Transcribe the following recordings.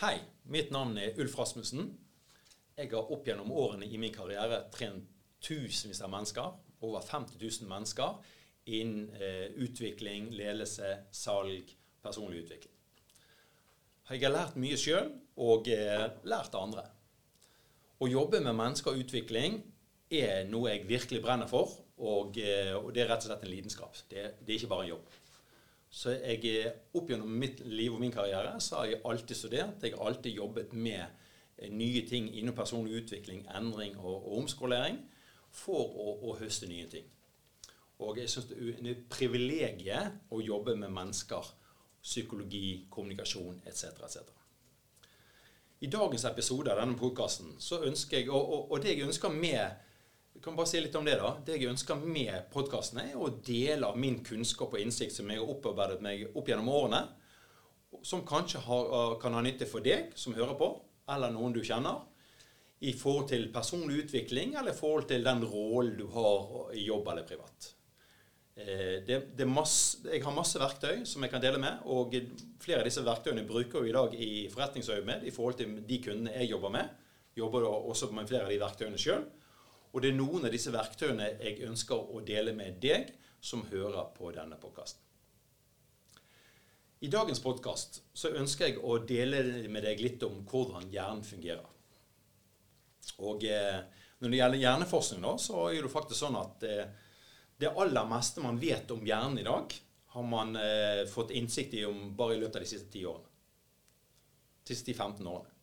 Hei, mitt navn er Ulf Rasmussen. Jeg har opp gjennom årene i min karriere trent tusenvis av mennesker, over 50 000 mennesker, innen eh, utvikling, ledelse, salg, personlig utvikling. Jeg har lært mye sjøl, og eh, lært av andre. Å jobbe med mennesker og utvikling er noe jeg virkelig brenner for, og, eh, og det er rett og slett en lidenskap. Det, det er ikke bare en jobb. Så jeg opp gjennom mitt liv og min karriere så har jeg alltid studert. Jeg har alltid jobbet med eh, nye ting innen personlig utvikling, endring og, og omskolering for å, å, høste nye ting. Og jeg syns det er et privilegium å jobbe med mennesker, psykologi, kommunikasjon etc. etc. I dagens episode av denne podkasten så ønsker jeg, og, og, og det jeg ønsker med jeg kan bare si litt om Det da. Det jeg ønsker med podkasten, er å dele av min kunnskap og innsikt som jeg har opparbeidet meg opp gjennom årene, som kanskje har, kan ha nytte for deg som hører på, eller noen du kjenner, i forhold til personlig utvikling eller i forhold til den rollen du har i jobb eller privat. Eh, det, det masse, jeg har masse verktøy som jeg kan dele med, og flere av disse verktøyene bruker jeg i dag i forretningsøyemed i forhold til de kundene jeg jobber med. Jobber også med flere av de verktøyene sjøl. Og det er noen av disse verktøyene jeg ønsker å dele med deg som hører på denne podkasten. I dagens podkast ønsker jeg å dele med deg litt om hvordan hjernen fungerer. Og eh, Når det gjelder hjerneforskning, da, så er det faktisk sånn at eh, det aller meste man vet om hjernen i dag, har man eh, fått innsikt i om bare i løpet av de siste 10 årene. De siste 15 årene.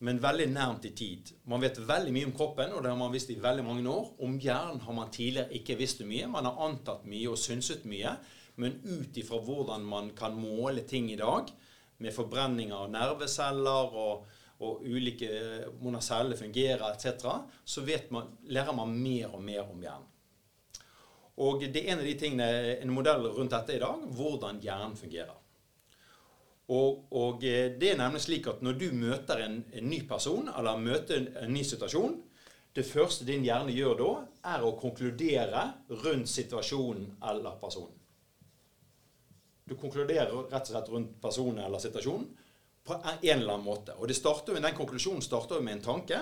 Men veldig nærmt i tid. Man vet veldig mye om kroppen, og det har man visst i veldig mange år. Om hjernen har man tidligere ikke visst mye. Man har antatt mye og synset mye. Men ut ifra hvordan man kan måle ting i dag, med forbrenning av nerveceller og og ulike hvordan cellene fungerer etc., så man, lærer man mer og mer om hjernen. Og det er en av de tingene, en modell rundt dette i dag, hvordan hjernen fungerer. Og, og det er nemlig slik at når du møter en, en, ny person, eller møter en ny situasjon, det første din hjerne gjør da, er å konkludere rundt situasjonen eller personen. Du konkluderer rett og slett rundt personen eller situasjonen på en eller annen måte. Og starter, Den konklusjonen starter med en tanke.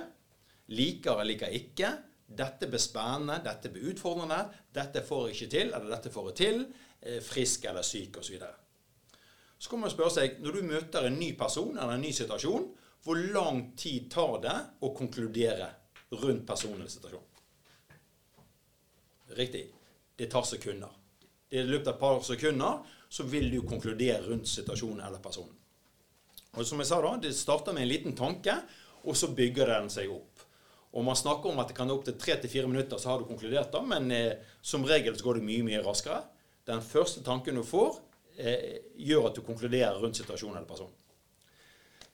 Liker eller liker ikke. Dette blir spennende, dette blir utfordrende, dette får jeg ikke til, eller dette får jeg til. Eh, frisk eller syk, osv. Så, kan man spørre seg, når du møter en ny person eller en ny situasjon, hvor lang tid tar det å konkludere rundt personen eller situasjonen? Riktig. Det tar sekunder. I løpet av et par sekunder så vil du konkludere rundt situasjonen eller personen. Og som jeg sa da, Det starter med en liten tanke, og så bygger den seg opp. Og Man snakker om at det kan opp til tre til fire minutter, så har du konkludert, da, men eh, som regel så går det mye mye raskere. Den første tanken du får, gjør at du konkluderer rundt situasjonen eller personen.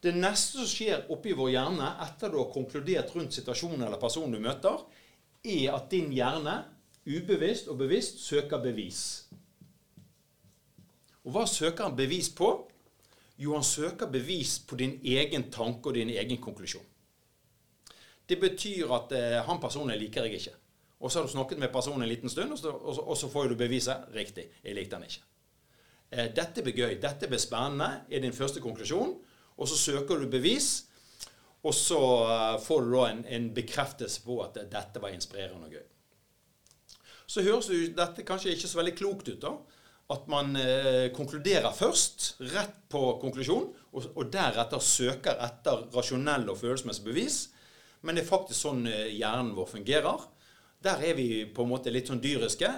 Det neste som skjer oppi vår hjerne etter du har konkludert rundt situasjonen eller personen du møter, er at din hjerne ubevisst og bevisst søker bevis. Og hva søker han bevis på? Jo, han søker bevis på din egen tanke og din egen konklusjon. Det betyr at eh, han personen liker jeg ikke. Og så har du snakket med personen en liten stund, og så, og så, og så får du beviset. Riktig, jeg likte han ikke. Eh, dette blir gøy, dette blir spennende, er din første konklusjon. Og så søker du bevis, og så eh, får du da en, en bekreftelse på at dette var inspirerende og gøy. Så høres jo dette kanskje ikke så veldig klokt ut, da at man eh, konkluderer først, rett på konklusjon, og, og, deretter søker etter rasjonelle og følelsesmessige bevis. Men det er faktisk sånn eh, hjernen vår fungerer. Der er vi på en måte litt sånn dyriske.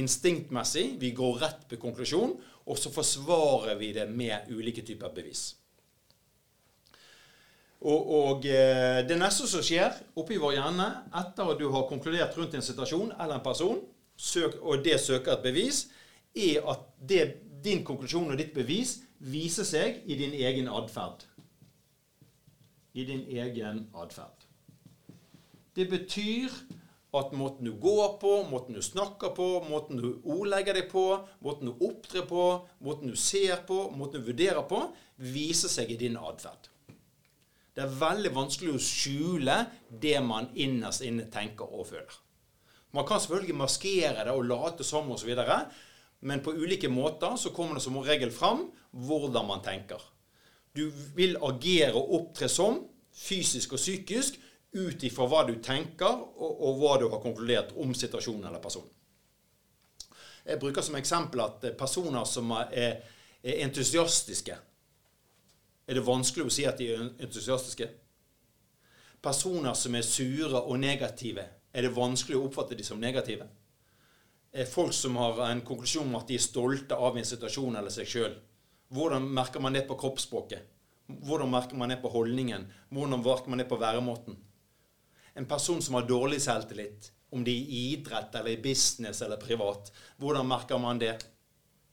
Instinktmessig. Vi går rett på konklusjon, og så forsvarer vi det med ulike typer bevis. Og, og eh, det neste som skjer oppi vår hjerne etter at du har konkludert rundt en situasjon eller en person, søk, og det søker et bevis, er at det, din konklusjon og ditt bevis viser seg i din egen atferd. I din egen atferd. Det betyr at måten du går på, måten du snakker på, måten du ordlegger deg på, måten du opptrer på, måten du ser på, måten du vurderer på, viser seg i din atferd. Det er veldig vanskelig å skjule det man innerst inne tenker og føler. Man kan selvfølgelig maskere det og late som osv., men på ulike måter så kommer det som regel fram hvordan man tenker. Du vil agere og opptre som, fysisk og psykisk, ut ifra hva du tenker, og, og, hva du har konkludert om situasjonen eller personen. Jeg bruker som eksempel at personer som er, er entusiastiske Er det vanskelig å si at de er entusiastiske? Personer som er sure og negative, er det vanskelig å oppfatte de som negative? Folk som har en konklusjon om at de er stolte av en situasjon eller seg sjøl? Hvordan merker man det på kroppsspråket? Hvordan merker man det på holdningen? Hvordan merker man det på væremåten? En person som har dårlig selvtillit, om det er i idrett eller i business eller privat, hvordan merker man det?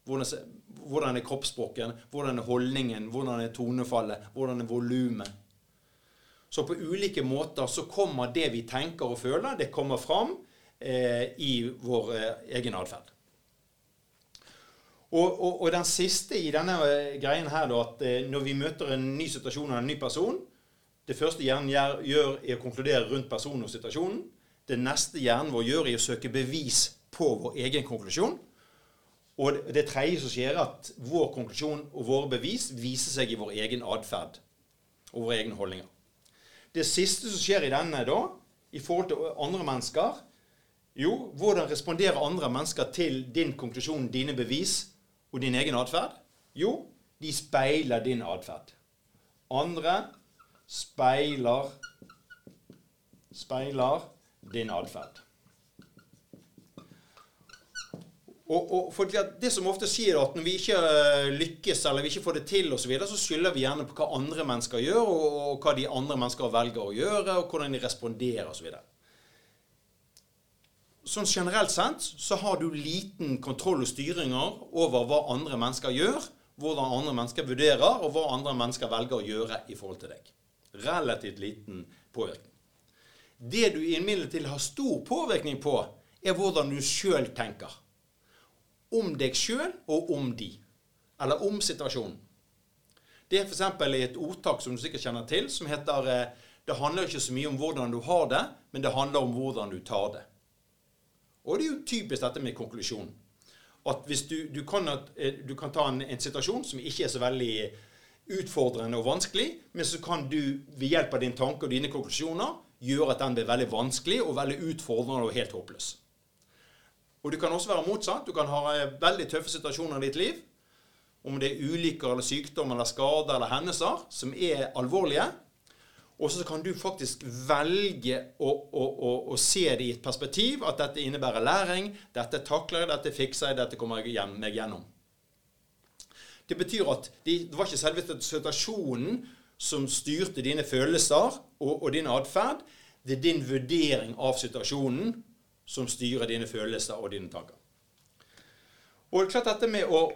Hvordan, er kroppsspråket? Hvordan er holdningen? Hvordan er tonefallet? Hvordan er volumet? Så på ulike måter så kommer det vi tenker og føler, det kommer fram eh, i vår eh, egen atferd. Og, og, og, den siste i denne eh, greien her, da, at eh, når vi møter en ny situasjon og en ny person Det første hjernen gjør, er å konkludere rundt personen og situasjonen. Det neste hjernen vår gjør, er å søke bevis på vår egen konklusjon. Og det tredje som skjer, er at vår konklusjon og våre bevis viser seg i vår egen atferd og våre egne holdninger. Det siste som skjer i denne, da, i forhold til andre mennesker Jo, hvordan responderer andre mennesker til din konklusjon, dine bevis og din egen atferd? Jo, de speiler din atferd. Andre speiler speiler din atferd. Og, og for Det som ofte sier at når vi ikke eh, lykkes eller vi ikke får det til, og så, videre, så skylder vi gjerne på hva andre mennesker gjør, og, og hva de andre mennesker velger å gjøre, og hvordan de responderer osv. Så sånn generelt sett så har du liten kontroll og styringer over hva andre mennesker gjør, hvordan andre mennesker vurderer, og hva andre mennesker velger å gjøre i forhold til deg. Relativt liten påvirkning. Det du imidlertid har stor påvirkning på, er hvordan du sjøl tenker om deg sjøl og om de. Eller om situasjonen. Det er f.eks. et ordtak som du sikkert kjenner til, som heter eh, Det handler ikke så mye om hvordan du har det, men det handler om hvordan du tar det. Og det er jo typisk dette med konklusjonen. At hvis du, du, kan, eh, du kan, ta en, en, situasjon som ikke er så veldig utfordrende og vanskelig, men så kan du ved hjelp av din tanke og dine konklusjoner gjøre at den blir veldig vanskelig og veldig utfordrende og helt håpløs. Og det kan også være motsatt. Du kan ha eh, veldig tøffe situasjoner i ditt liv. Om det er ulykker eller sykdom eller skader eller hendelser som er alvorlige. Og så kan du faktisk velge å, å, å, å, se det i et perspektiv at dette innebærer læring, dette takler jeg, dette fikser jeg, dette kommer jeg meg gjennom. Det betyr at det var ikke selve situasjonen som styrte dine følelser og, og din atferd. Det er din vurdering av situasjonen som styrer dine følelser og dine tanker. Og klart dette med å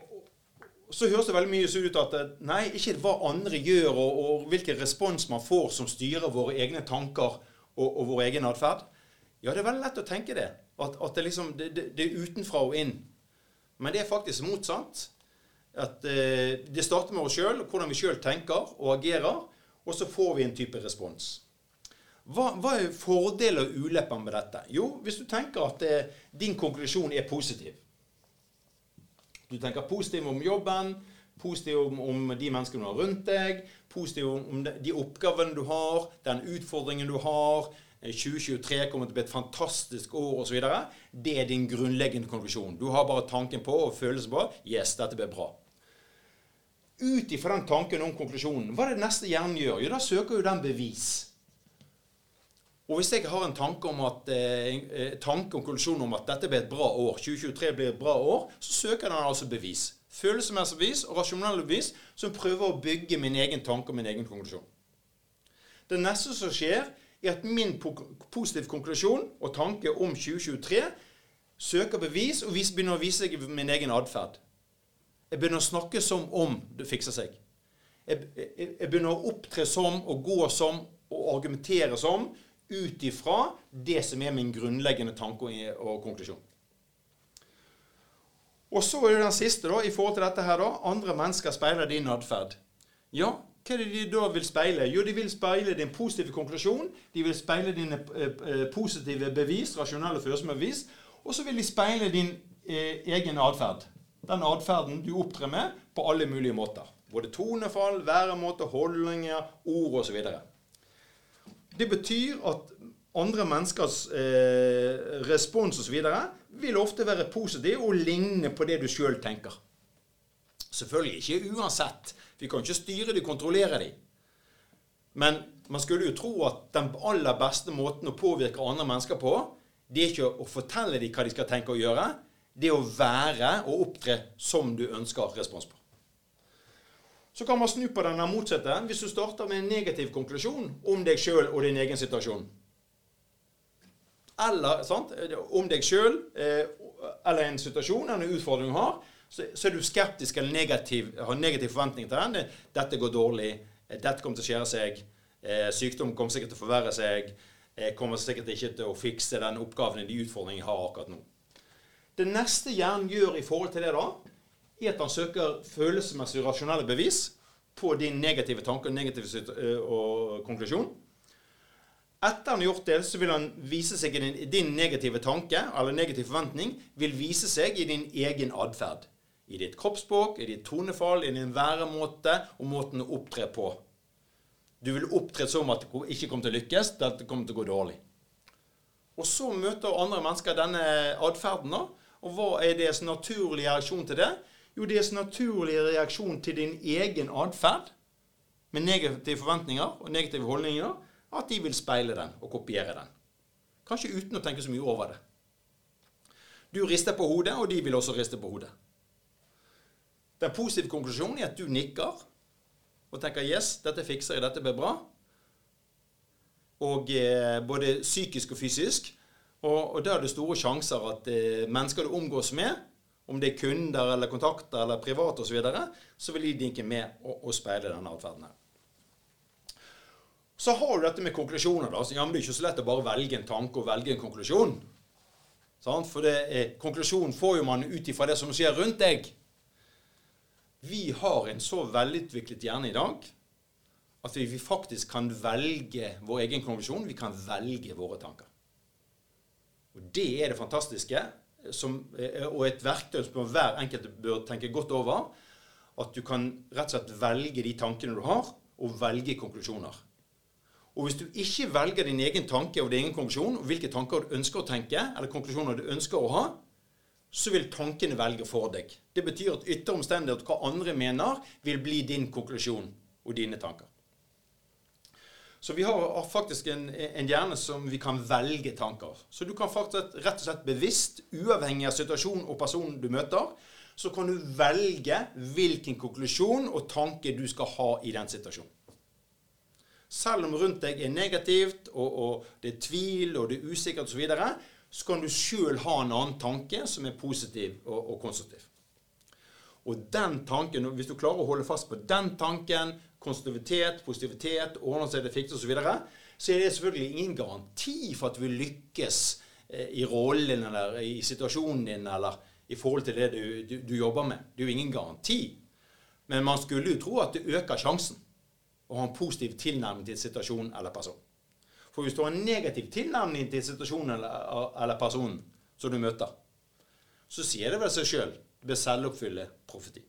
så høres det veldig mye ut at nei, ikke hva andre gjør, og, og hvilken respons man får som styrer våre egne tanker og, og vår egen atferd. Ja, det er veldig lett å tenke det. At, at det, liksom, det, det, det, er utenfra og inn. Men det er faktisk motsatt. At eh, Det starter med oss sjøl, hvordan vi sjøl tenker og agerer. Og så får vi en type respons. Hva, hva er fordeler og ulemper med dette? Jo, hvis du tenker at eh, din konklusjon er positiv Du tenker positiv om jobben, positiv om, om, de menneskene du har rundt deg, positiv om, de, de oppgavene du har, den utfordringen du har. 2023 eh, kommer til å bli et fantastisk år osv. Det er din grunnleggende konklusjon. Du har bare tanken på og følelsen på Yes, dette blir bra. Ut ifra den tanken om konklusjonen, hva er det neste hjernen gjør? Jo, da søker jo den bevis. Og hvis jeg har en tanke om at, eh, tanke om konklusjonen om at dette blir et bra år, 2023 blir et bra år, så søker den altså bevis. Følelsesmessig bevis og rasjonelle bevis som prøver å bygge min egen tanke og min egen konklusjon. Det neste som skjer, er at min positive konklusjon og tanke om 2023 søker bevis og begynner å vise seg min egen atferd. Jeg begynner å snakke som om det fikser seg. Jeg, jeg, jeg begynner å opptre som og gå som og argumentere som ut ifra det som er min grunnleggende tanke og konklusjon. Og så er det den siste, da, i forhold til dette her, da. Andre mennesker speiler din atferd. Ja, hva er det de da vil speile? Jo, de vil speile din positive konklusjon. De vil speile dine eh, eh positive bevis, rasjonelle følsomme bevis. Og så vil de speile din eh, egen atferd. Den atferden du opptrer med på alle mulige måter. Både tonefall, væremåte, holdninger, ord osv. Det betyr at andre menneskers eh, respons osv. vil ofte være positiv og ligne på det du sjøl tenker. Selvfølgelig ikke uansett. Vi kan ikke styre de, kontrollere de. Men man skulle jo tro at den aller beste måten å påvirke andre mennesker på, det er ikke å fortelle dem hva de skal tenke og gjøre. Det å være og opptre som du ønsker respons på. Så kan man snu på denne motsatte hvis du starter med en negativ konklusjon om deg sjøl og din egen situasjon. Eller sant, om deg sjøl eh, eller en situasjon eller en utfordring du har, så, er du skeptisk eller negativ, har negativ forventning til den. 'Dette går dårlig. Dette kommer til å skjære seg. Eh, sykdom kommer sikkert til å forverre seg. Kommer sikkert ikke til å fikse den oppgaven de utfordringene jeg har akkurat nå. Det neste hjernen gjør i forhold til det, da, er at han søker følelsesmessig rasjonelle bevis på din negative tanke og negative eh, og konklusjon. Etter han har gjort det, så vil han vise seg i din, din negative tanke eller negativ forventning vil vise seg i din egen atferd. I ditt kroppsspråk, i ditt tonefall, i din væremåte og måten å opptre på. Du vil opptre som at det ikke kommer til å lykkes, det kommer til å gå dårlig. Og så møter andre mennesker denne atferden. Og hva er deres naturlige reaksjon til det? Jo, deres naturlige reaksjon til din egen atferd med negative forventninger og negative holdninger, at de vil speile den og kopiere den. Kanskje uten å tenke så mye over det. Du rister på hodet, og de vil også riste på hodet. Den positive konklusjonen er at du nikker og tenker 'yes, dette fikser jeg, dette blir bra'. Og eh, både psykisk og fysisk. Og, og da er det store sjanser at eh, mennesker du omgås med, om det er kunder eller kontakter eller private osv., så, videre, så vil de dinke med å, og speile denne atferden her. Så har du dette med konklusjoner. da, så ja, Det er ikke så lett å bare velge en tanke og velge en konklusjon. For det er, konklusjonen får jo man ut ifra det som skjer rundt deg. Vi har en så velutviklet hjerne i dag at vi faktisk kan velge vår egen konklusjon. Vi kan velge våre tanker. Og Det er det fantastiske, som, eh, og et verktøy som hver enkelt bør tenke godt over. At du kan rett og slett velge de tankene du har, og velge konklusjoner. Og hvis du ikke velger din egen tanke og din egen konklusjon, og hvilke tanker du ønsker å tenke, eller konklusjoner du ønsker å ha, så vil tankene velge for deg. Det betyr at ytre omstendigheter, hva andre mener, vil bli din konklusjon og dine tanker. Så vi har faktisk en, en hjerne som vi kan velge tanker. Så du kan faktisk rett og slett bevisst, uavhengig av situasjonen og personen du møter, så kan du velge hvilken konklusjon og tanke du skal ha i den situasjonen. Selv om rundt deg er negativt, og, og det er tvil, og det er usikkert osv., så, videre, så kan du sjøl ha en annen tanke som er positiv og, og konstruktiv. Og den tanken, hvis du klarer å holde fast på den tanken, konstruktivitet, positivitet, ordne seg det fikse osv., så, videre, så er det selvfølgelig ingen garanti for at vil lykkes eh, i rollen din eller i situasjonen din eller i forhold til det du, du, du jobber med. Det er jo ingen garanti. Men man skulle jo tro at det øker sjansen å ha en positiv tilnærming til situasjonen eller personen. For hvis du har en negativ tilnærming til situasjonen eller, eller personen som du møter, så sier det vel seg sjøl. Det blir selvoppfyllende profeti.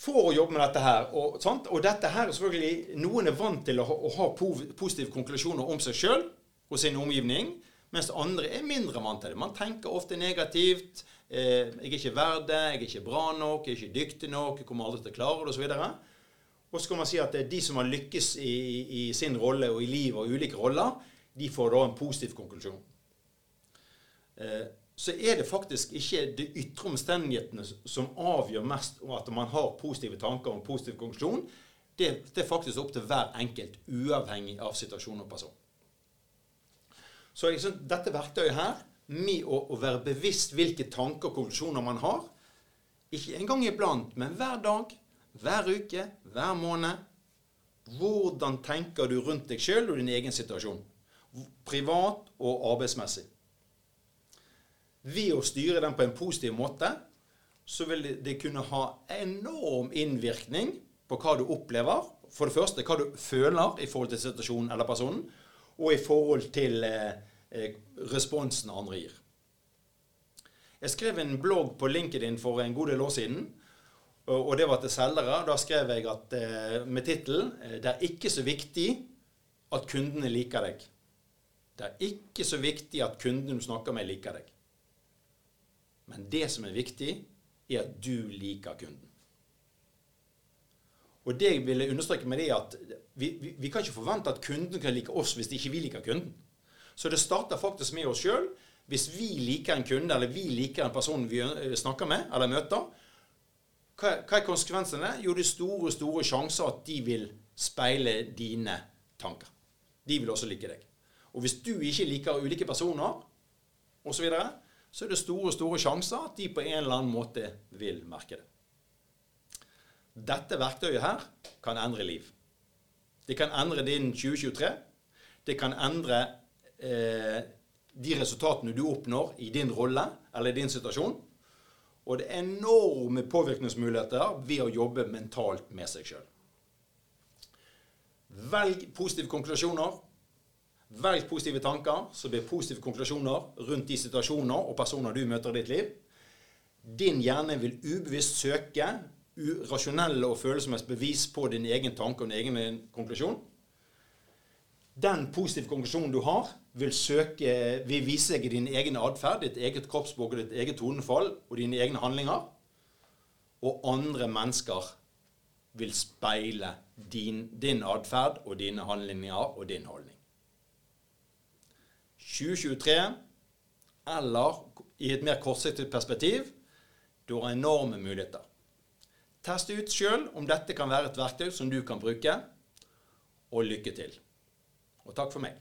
For å jobbe med dette her, og, og, dette her er selvfølgelig Noen er vant til å ha, å ha positive konklusjoner om seg sjøl og sin omgivning, mens andre er mindre vant til det. Man tenker ofte negativt. Eh, 'Jeg er ikke verd det. Jeg er ikke bra nok. Jeg er ikke dyktig nok. Jeg kommer aldri til å klare det.' osv. Og så kan man si at de som har lykkes i, i sin rolle og i livet og ulike roller, de får da en positiv konklusjon. Eh, så er det faktisk ikke de ytre omstendighetene som avgjør mest om at man har positive tanker og positiv konklusjon. Det, det, er faktisk opp til hver enkelt, uavhengig av situasjon og person. Så liksom, dette verktøyet her med å, å, være bevisst hvilke tanker og konklusjoner man har. Ikke en gang iblant, men hver dag, hver uke, hver måned. Hvordan tenker du rundt deg sjøl og din egen situasjon? Privat og arbeidsmessig. Ved å styre den på en positiv måte, så vil det, kunne ha enorm innvirkning på hva du opplever. For det første hva du føler i forhold til situasjonen eller personen, og i forhold til eh, Eh, responsen andre gir. Jeg skrev en blogg på LinkedIn for en god del år siden. Og, det var til selgere. Da skrev jeg at, eh, med tittelen eh, 'Det er ikke så viktig at kundene liker deg'. Det er ikke så viktig at kunden du snakker med, liker deg. Men det som er viktig, er at du liker kunden. Og det jeg ville understreke med det, er at vi, vi, vi kan ikke forvente at kunden kan like oss hvis ikke vi liker kunden. Så det starter faktisk med oss sjøl. Hvis vi liker en kunde, eller vi liker en person vi snakker med eller møter, hva, hva er konsekvensene? Jo, det er store, store sjanser at de vil speile dine tanker. De vil også like deg. Og hvis du ikke liker ulike personer, osv., så, er det store, store sjanser at de på en eller annen måte vil merke det. Dette verktøyet her kan endre liv. Det kan endre din 2023. Det kan endre eh, de resultatene du oppnår i din rolle eller i din situasjon. Og det er enorme påvirkningsmuligheter ved å jobbe mentalt med seg sjøl. Velg positive konklusjoner. Velg positive tanker, så blir positive konklusjoner rundt de situasjoner og personer du møter i ditt liv. Din hjerne vil ubevisst søke rasjonelle og følelsesmessige bevis på din egen tanke og din egen konklusjon. Den positive konklusjonen du har, vil, søke, vil vise seg i din egen atferd, ditt eget kroppsspråk, ditt eget tonefall og dine egne handlinger. Og andre mennesker vil speile din, din atferd og dine handlinger og din holdning. 2023, eller i et mer kortsiktig perspektiv, du har enorme muligheter. Test ut sjøl om dette kan være et verktøy som du kan bruke, og lykke til. Og takk for meg.